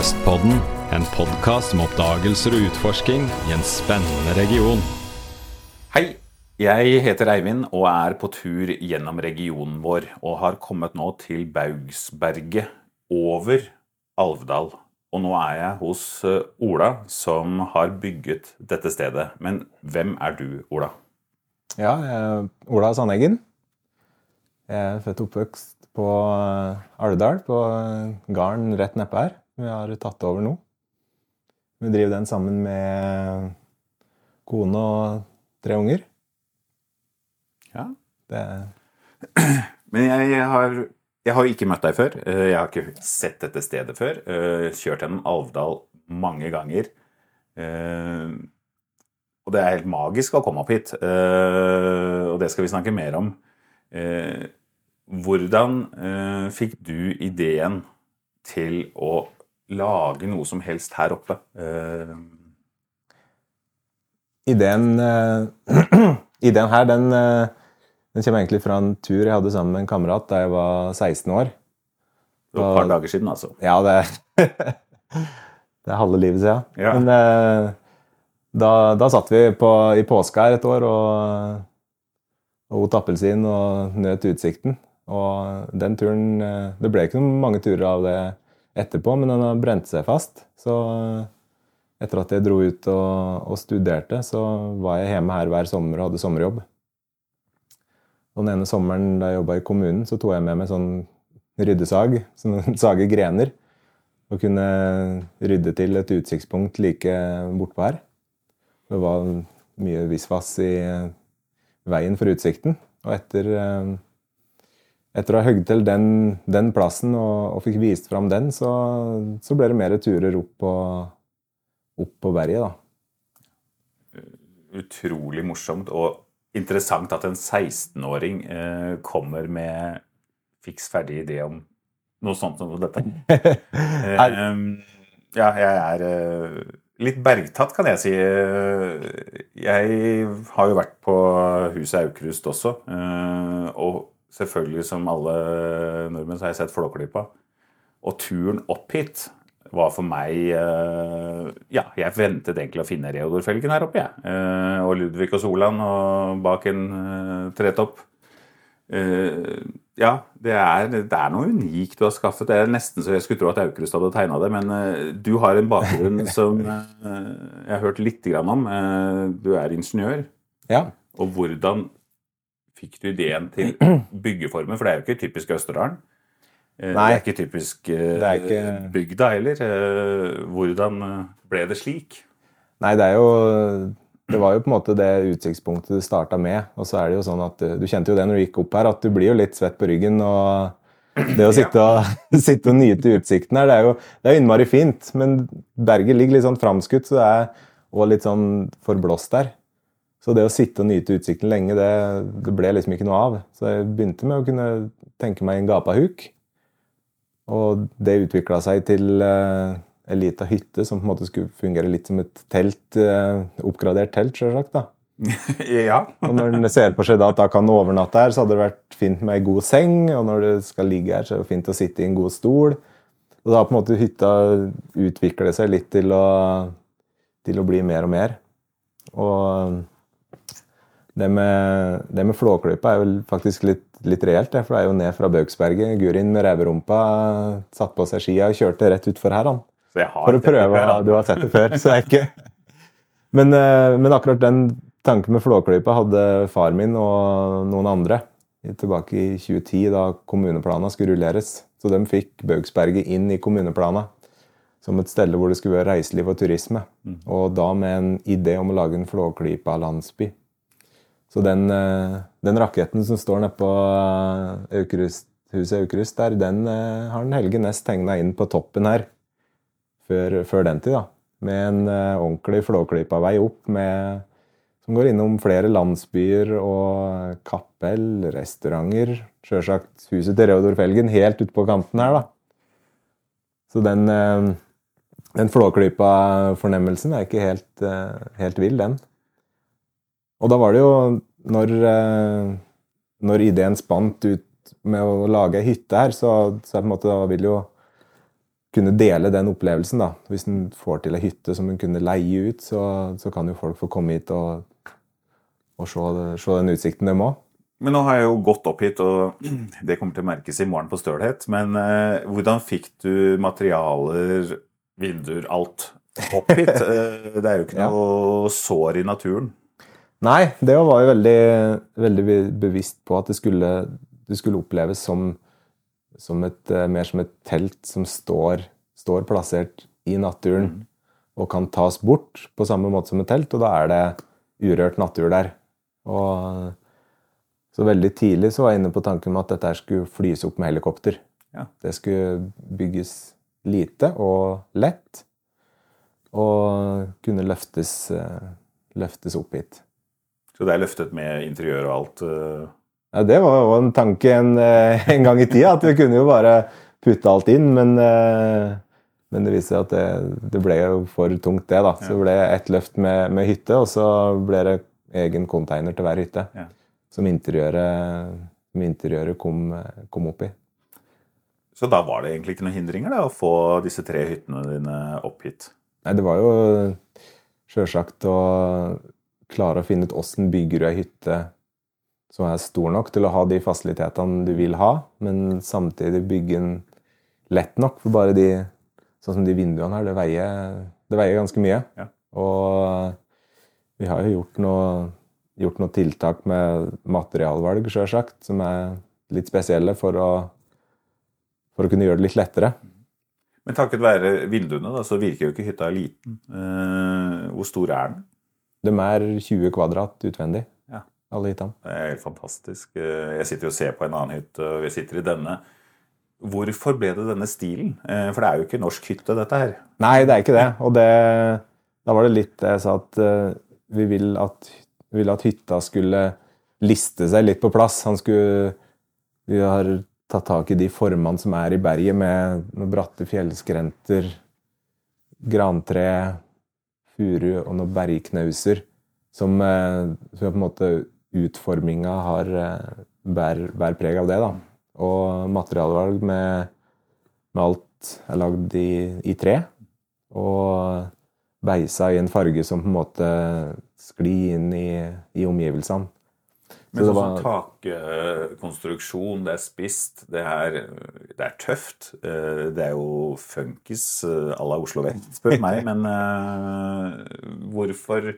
Sørøstpodden, en podkast om oppdagelser og utforsking i en spennende region. Hei, jeg heter Eivind og er på tur gjennom regionen vår, og har kommet nå til Baugsberget over Alvdal. Og nå er jeg hos eh, Ola, som har bygget dette stedet. Men hvem er du, Ola? Ja, jeg er Ola Sandeggen. Jeg er født og oppvokst på eh, Alvdal, på eh, gården rett nedpå her. Vi har tatt over nå. Vi driver den sammen med kone og tre unger. Ja. Det, Men jeg har, jeg har ikke møtt deg før. Eh, Jeg har ikke sett dette stedet før. Eh, Kjørt gjennom Alvdal mange ganger. Eh, Og det er helt magisk å komme opp hit. Eh, Og det skal vi snakke mer om. Eh, Hvordan fikk du ideen til å lage noe som helst her oppe? Eh, ideen, eh, ideen her, den, eh, den kommer egentlig fra en tur jeg hadde sammen med en kamerat da jeg var 16 år. Det var et par dager siden, altså. Ja, det, det er halve livet siden. Ja. Men eh, da, da satt vi på, i påska her et år og, og åt appelsin og nøt utsikten. Og den turen Det ble ikke noen mange turer av det etterpå, men den har brent seg fast. Så eh, etter at jeg dro ut og, og studerte, så var jeg hjemme her hver sommer og hadde sommerjobb. Og den ene sommeren da jeg jobba i kommunen, så tok jeg med meg sånn ryddesag, sånn sage grener, og kunne rydde til et utsiktspunkt like bortpå her. Det var mye visvas i veien for utsikten. Og etter, eh, etter å ha høgd til den, den plassen og, og fikk vist fram den, så, så ble det mer turer opp på, opp på berget, da. utrolig morsomt og interessant at en 16-åring eh, kommer med fiks ferdig idé om noe sånt som dette. Eh, ja, jeg er eh, litt bergtatt, kan jeg si. Eh, Jeg har jo vært på huset Aukrust også, eh, og selvfølgelig som alle nordmenn så har jeg sett Flåklypa. Og turen opp hit var for meg eh, Ja, jeg ventet egentlig å finne Reodor-felgen her oppe, jeg. Eh, og Ludvig og Solan og bak en eh, tretopp. Ja, det er, det er noe unikt du har skaffet. Det er nesten så jeg skulle tro at Aukrust hadde tegna det. Men du har en bakgrunn som jeg har hørt litt grann om. Du er ingeniør. Ja. Og hvordan fikk du ideen til byggeformen? For det er jo ikke typisk Østerdalen. Eh, Nei. Det er ikke typisk eh, er ikke- bygda heller. Eh, Hvordan ble det slik? Nei, det er jo Det var jo på en måte det utsiktspunktet du starta med. Og så er det jo sånn at du, du kjente jo det når du gikk opp her, at du blir jo litt svett på ryggen. og det å sitte og, sitte og nyte utsikten her, det er jo det er innmari fint. Men berget ligger litt sånn framskutt, så det er også litt sånn forblåst der. Så det å sitte og nyte utsikten lenge, det, det ble liksom ikke noe av. Så jeg begynte med å kunne tenke meg en gapahuk. Og det utvikla seg til uh, ei lita hytte som på en måte skulle fungere litt som et telt, eh, oppgradert telt, selvsagt. da. ja. Og når en ser på seg da at da kan overnatte her, så hadde det vært fint med ei god seng. Og når du skal ligge her, så er det fint å sitte i en god stol. Og da har på en måte hytta utviklet seg litt til å, til å bli mer og mer. Og det med, det med Flåklypa er jo faktisk litt, litt reelt, for det er jo ned fra Baugsberget. Gurin med reverumpa satte på seg skia og kjørte rett utfor her. han. Så jeg har For å prøve. før, Ja, du har sett det før, så jeg er ikke men, eh, men akkurat den tanken med Flåklypa hadde far min og noen andre tilbake i 2010, da kommuneplana skulle rulleres. Så de fikk Baugsberget inn i kommuneplana som et sted hvor det skulle være reiseliv og turisme. Og da med en idé om å lage en Flåklypa-landsby. Så den, eh, den raketten som står nede på eh, Aukrust, huset Aukrust der, den eh, har den Helge Næss tegna inn på toppen her før, før den tid. da. Med en ordentlig Flåklypa-vei opp med, som går innom flere landsbyer og kapell, restauranter. Sjølsagt huset til Reodor Felgen helt ute på kanten her, da. Så den, den Flåklypa-fornemmelsen er ikke helt, helt vill, den. Og da var det jo når, eh, når ideen spant ut med å lage ei hytte her, så, så på en måte da vil jo kunne dele den opplevelsen. da. Hvis en får til ei hytte som en kunne leie ut, så, så, kan jo folk få komme hit og, og se, se, den utsikten de må. Men nå har jeg jo gått opp hit, og det kommer til å merkes i morgen på Stølhet. Men eh, hvordan fikk du materialer, vinduer, alt opp hit? Eh, det er jo ikke noe ja. sår i naturen. Nei, det var jo veldig, veldig bevisst på at det skulle, det skulle oppleves som som et, eh, mer som et telt som står, står plassert i naturen mm. og kan tas bort på samme måte som et telt, og da er det urørt natur der. Og så veldig tidlig så var jeg inne på tanken om at dette skulle flys opp med helikopter. Ja. Det skulle bygges lite og lett, og kunne løftes, eh, løftes opp hit. Så det er løftet med interiør og alt? Uh ja, Det var jo en tanke en, eh, en, gang i tida, at vi kunne jo bare putte alt inn. Men, eh, men det viser seg at det, det, ble jo for tungt, det. da. Så det ble ett løft med, med, hytte, og så ble det egen container til hver hytte. Ja. Som interiøret, som interiøret kom, kom, opp i. Så da var det egentlig ikke noen hindringer da, å få disse tre hyttene dine opp hit? Nei, det var jo sjølsagt å klare å finne ut åssen bygger du ei hytte som er stor nok til å ha de fasilitetene du vil ha, men samtidig bygge den lett nok. For bare de, sånn som de vinduene her, det veier, det veier ganske mye. Ja. Og vi har jo gjort noe, gjort noe tiltak med materialvalg, sjølsagt, som er litt spesielle for å, for å kunne gjøre det litt lettere. Men takket være vinduene, da, så virker jo ikke hytta liten. Eh, hvor stor er den? De er 20 kvadrat utvendig alle hyttene. Det er helt fantastisk. Eh, jeg sitter og ser på en annen hytte, og vi sitter i denne. Hvorfor ble det denne stilen? Eh, for det er jo ikke norsk hytte, dette her. Nei, det er ikke det. Og det, da var det litt det jeg sa, at uh, vi vil at, vi vil at hytta skulle liste seg litt på plass. Han skulle Vi har tatt tak i de formene som er i berget, med noen bratte fjellskrenter, grantre, furu og noen bergknauser, som, som på en måte utforminga har eh, bærer, bærer preg av det. da. Og materialvalg med, med alt er lagd i, i, tre. Og beisa i en farge som på en måte sklir inn i, i omgivelsene. Men sånn som takkonstruksjon, det er spisst, det er, det er, tøft. Eh, det er jo funkis à la Oslo Vest, spør meg. Men uh, hvorfor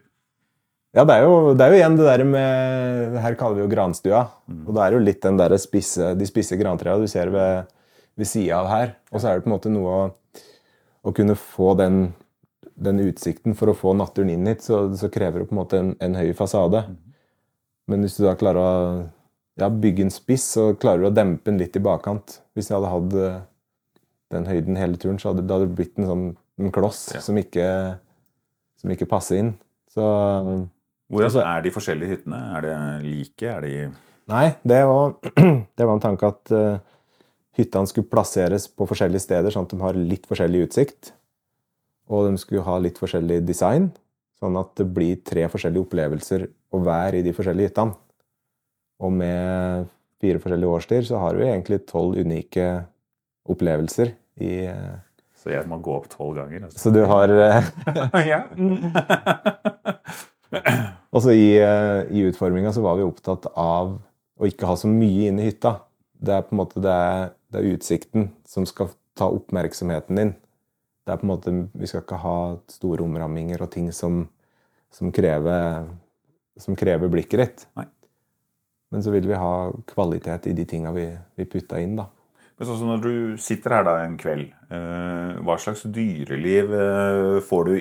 ja, det er, jo, det er jo igjen det der med Her kaller vi jo granstua. Mm. Og det er jo litt den der spisse, de spisse grantrærne du ser ved, ved sida av her. Og så er det på en måte noe å, å kunne få den, den, utsikten For å få naturen inn hit, så, så krever det på en måte en, en høy fasade. Mm. Men hvis du da klarer å ja, bygge en spiss, så klarer du å dempe den litt i bakkant. Hvis jeg hadde hatt eh, den høyden hele turen, så hadde det hadde blitt en sånn en kloss ja. som, ikke, som ikke passer inn. Så hvordan altså, er de forskjellige hyttene? Er det like? Er de Nei, det var, det var en tanke at uh, hyttene skulle plasseres på forskjellige steder, sånn at de har litt forskjellig utsikt. Og de skulle ha litt forskjellig design, sånn at det blir tre forskjellige opplevelser å være i de forskjellige hyttene. Og med fire forskjellige årstider så har vi egentlig tolv unike opplevelser i uh, Så jeg må gå opp tolv ganger? Altså. Så du har uh, Ja. Altså i, eh, i utforminga så var vi opptatt av å ikke ha så mye inne i hytta. Det er på en måte det er, det er, utsikten som skal ta oppmerksomheten din. Det er på en måte, Vi skal ikke ha store omramminger og ting som, som, krever, som krever, blikket ditt. Nei. Men så vil vi ha kvalitet i de tinga vi, vi putta inn. da. Men sånn som Når du sitter her da en kveld, eh, hva slags dyreliv eh, får du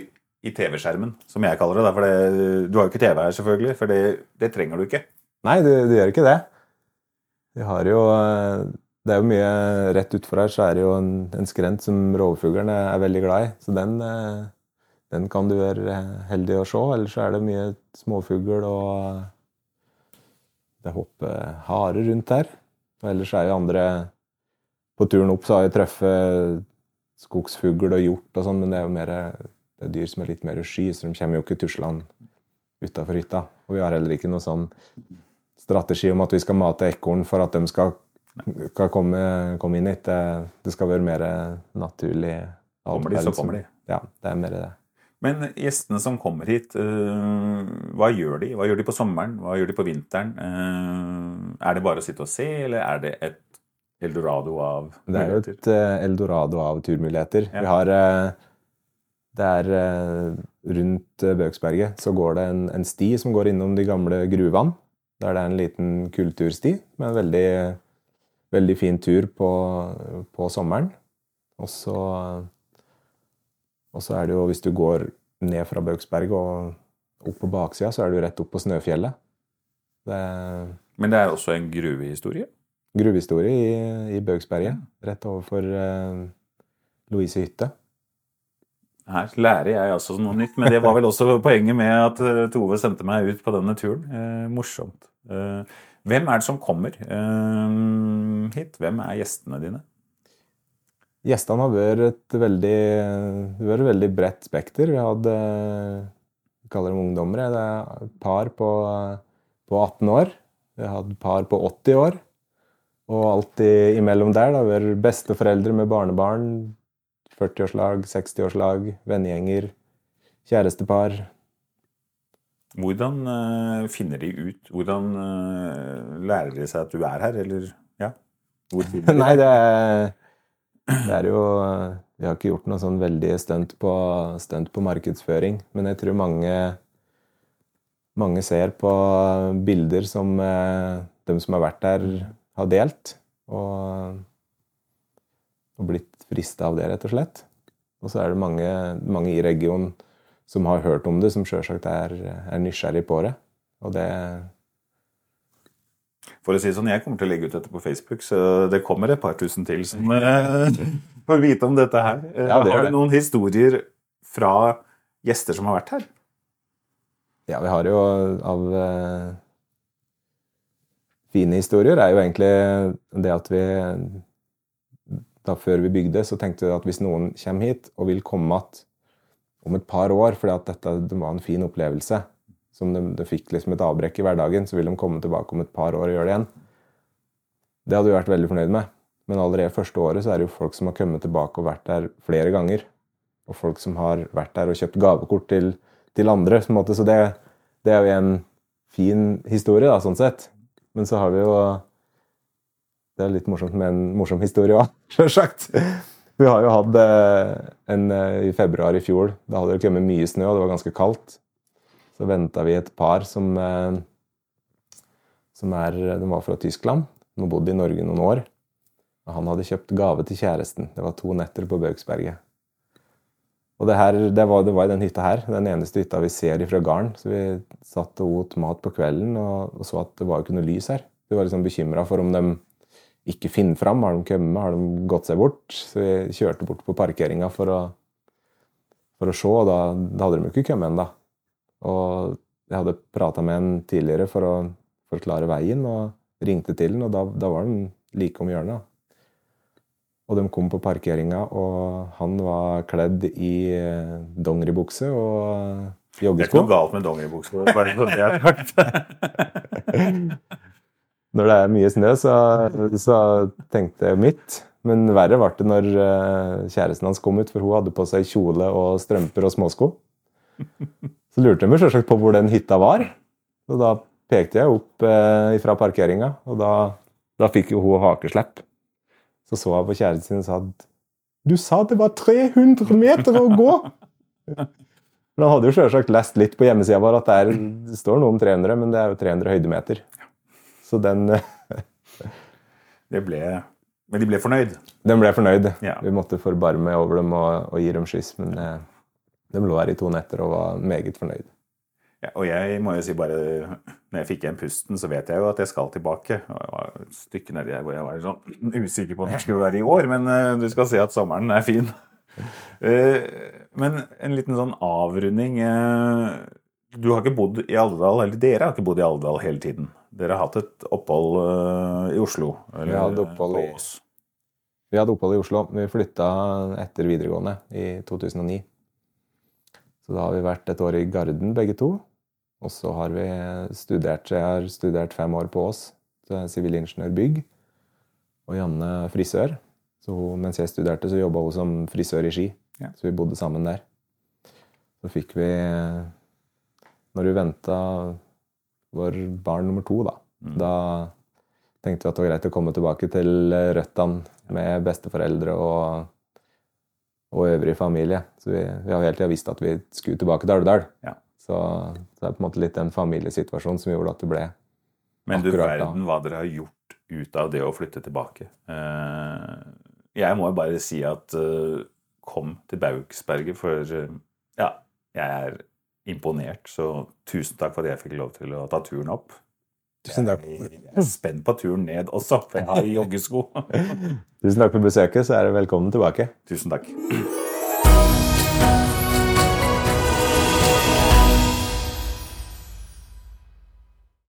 i TV-skjermen, som jeg kaller det. For det, du har jo ikke TV her, selvfølgelig, for det, det trenger du ikke. Nei, du, du, gjør ikke det. Vi har jo Det er jo mye Rett utfor her så er det jo en, en skrent som rovfuglene er veldig glad i. Så den, den kan du være heldig å se. Ellers er det mye småfugl og Det hopper harer rundt her. Og ellers er jo andre På turen opp så har jeg truffet skogsfugl og hjort og sånn, men det er jo mer det er dyr som er litt mer sky, så de kommer jo ikke tuslende utafor hytta. Og vi har heller ikke noen sånn strategi om at vi skal mate ekorn for at de skal skal komme, komme inn hit. Det, det skal være mer naturlig. Kommer de, så kommer de. Ja, det er mer det. Men gjestene som kommer hit, øh, hva gjør de? Hva gjør de på sommeren? Hva gjør de på vinteren? Øh, er det bare å sitte og se, eller er det et eldorado av muligheter? Det er jo et eh, eldorado av turmuligheter. Ja. Vi har eh, Det er eh, rundt eh, Bøksberget så går det en, en sti som går innom de gamle gruvene. Der det er en liten kultursti med en veldig, veldig fin tur på, på sommeren. Og så, og så er det jo, hvis du går ned fra Bøksberget og opp på baksida, så er du rett opp på Snøfjellet. Det Men det er også en gruvehistorie? gruvehistorie i, i Bøksberget. Rett overfor eh, Louise hytte. Her lærer jeg altså noe nytt, men det var vel også poenget med at eh, Tove sendte meg ut på denne turen. Eh, morsomt. Eh, hvem er det som kommer eh, hit? Hvem er gjestene dine? Gjestene har vært et veldig, vært et veldig bredt spekter. Vi hadde vi kaller dem ungdommere. Det er et par på, på 18 år. Vi hadde hatt par på 80 år. Og alt imellom der. Det har vært besteforeldre med barnebarn. 40-årslag, 60-årslag, vennegjenger, kjærestepar. Hvordan eh, finner de ut Hvordan eh, lærer de seg at du er her, eller ja? Hvor finner de Nei, det er, det er jo Vi har ikke gjort noe sånn veldig stunt på, stunt på markedsføring, men jeg tror mange mange ser på bilder som eh, de som har vært der, har delt. Og, og blitt frista av det, rett og slett. Og så er det mange, mange i regionen som har hørt om det, som sjølsagt er, er nysgjerrig på det. Og det For å si sånn, Jeg kommer til å legge ut dette på Facebook, så det kommer et par tusen til som eh, får vite om dette her. Eh, Ja, det har du noen historier fra gjester som har vært her? Ja, vi har jo av uh, fine historier er jo egentlig det at vi da Før vi bygde, så tenkte vi at hvis noen kommer hit og vil komme igjen om et par år fordi at dette det var en fin opplevelse, som de, de fikk liksom et avbrekk i hverdagen, så vil de komme tilbake om et par år og gjøre det igjen. Det hadde vi vært veldig fornøyd med. Men allerede første året så er det jo folk som har kommet tilbake og vært der flere ganger. Og folk som har vært der og kjøpt gavekort til, til andre. Så det, det er jo en fin historie, da, sånn sett. Men så har vi jo Det er litt morsomt med en morsom historie òg, sjølsagt. Vi har jo hatt eh, en eh, i februar i fjor. Da hadde det kommet mye snø, og det var ganske kaldt. Så venta vi et par som, eh, som er De var fra Tyskland. De har bodd i Norge noen år. Og han hadde kjøpt gave til kjæresten. Det var to netter på Bøksberget. Og det, her, det, var, det var i den hytta her, den eneste hytta vi ser ifra gården. Så vi satt og åt mat på kvelden og, og så at det var ikke noe lys her. Vi var liksom bekymra for om de ikke finner fram. Har de kommet? Har de gått seg bort? Så vi kjørte bort på parkeringa for å, for å se, og da, da hadde de ikke kommet ennå. Og jeg hadde prata med en tidligere for å forklare veien, og ringte til den, og da, da var den like om hjørnet. Og de kom på parkeringa, og han var kledd i eh, dongeribukse og joggesko. Det er ikke noe galt med dongeribukse. bare så det er sagt. Når det er mye snø, så, så tenkte jeg mitt. Men verre ble det når eh, kjæresten hans kom ut, for hun hadde på seg kjole og strømper og småsko. Så lurte de selvsagt på hvor den hytta var. Og da pekte jeg opp eh, fra parkeringa, og da, da fikk jo hun hakeslepp. Så så jeg på kjæresten sin og sa at du sa det var 300 meter å gå! Men han hadde jo selvsagt lest litt på hjemmesida vår at det, er, det står noe om 300, men det er jo 300 høydemeter. Så den, Det ble, men de ble fornøyd. De ble fornøyd. Ja. Vi måtte forbarme over dem og, og gi dem skyss, men eh, de lå her i to netter og var meget fornøyd. Ja, og jeg må jo si bare Når jeg fikk igjen pusten, så vet jeg jo at jeg skal tilbake. Og Jeg var et stykke nedi her hvor jeg var sånn usikker på om jeg skulle være i år, men eh, du skal se at sommeren er fin. Eh, men en liten sånn avrunding. eh, Du har ikke bodd i Alvdal, eller dere har ikke bodd i Alvdal hele tiden. Dere har hatt et opphold i Oslo. Eller, Vi hadde opphold i- Vi hadde opphold i Oslo. Vi flytta etter videregående i 2009. Så da har vi vært et år i Garden begge to. Og så har vi studert Jeg har studert fem år på Ås. Sivilingeniørbygg. og Janne frisør. Så mens jeg studerte, så jobba hun som frisør i Ski. Ja. Så vi bodde sammen der. Så fikk vi Når vi venta vår barn nummer to, da, Mm. da tenkte vi at det var greit å komme tilbake til røttene med besteforeldre og, og øvrig familie. Så vi, vi har hele tida visst at vi skulle tilbake til Alvdal. Ja. Så, så det er på en måte litt den familiesituasjonen som gjorde at det ble Men du verden hva dere har gjort ut av det å flytte tilbake. Eh, jeg må jo bare si at eh, kom til Baugsberget, for ja, jeg er imponert. Så tusen takk for at jeg fikk lov til å ta turen opp. Tusen takk. Jeg er spent på turen ned også, for jeg har joggesko. Tusen takk for besøket, så er du velkommen tilbake. tusen takk.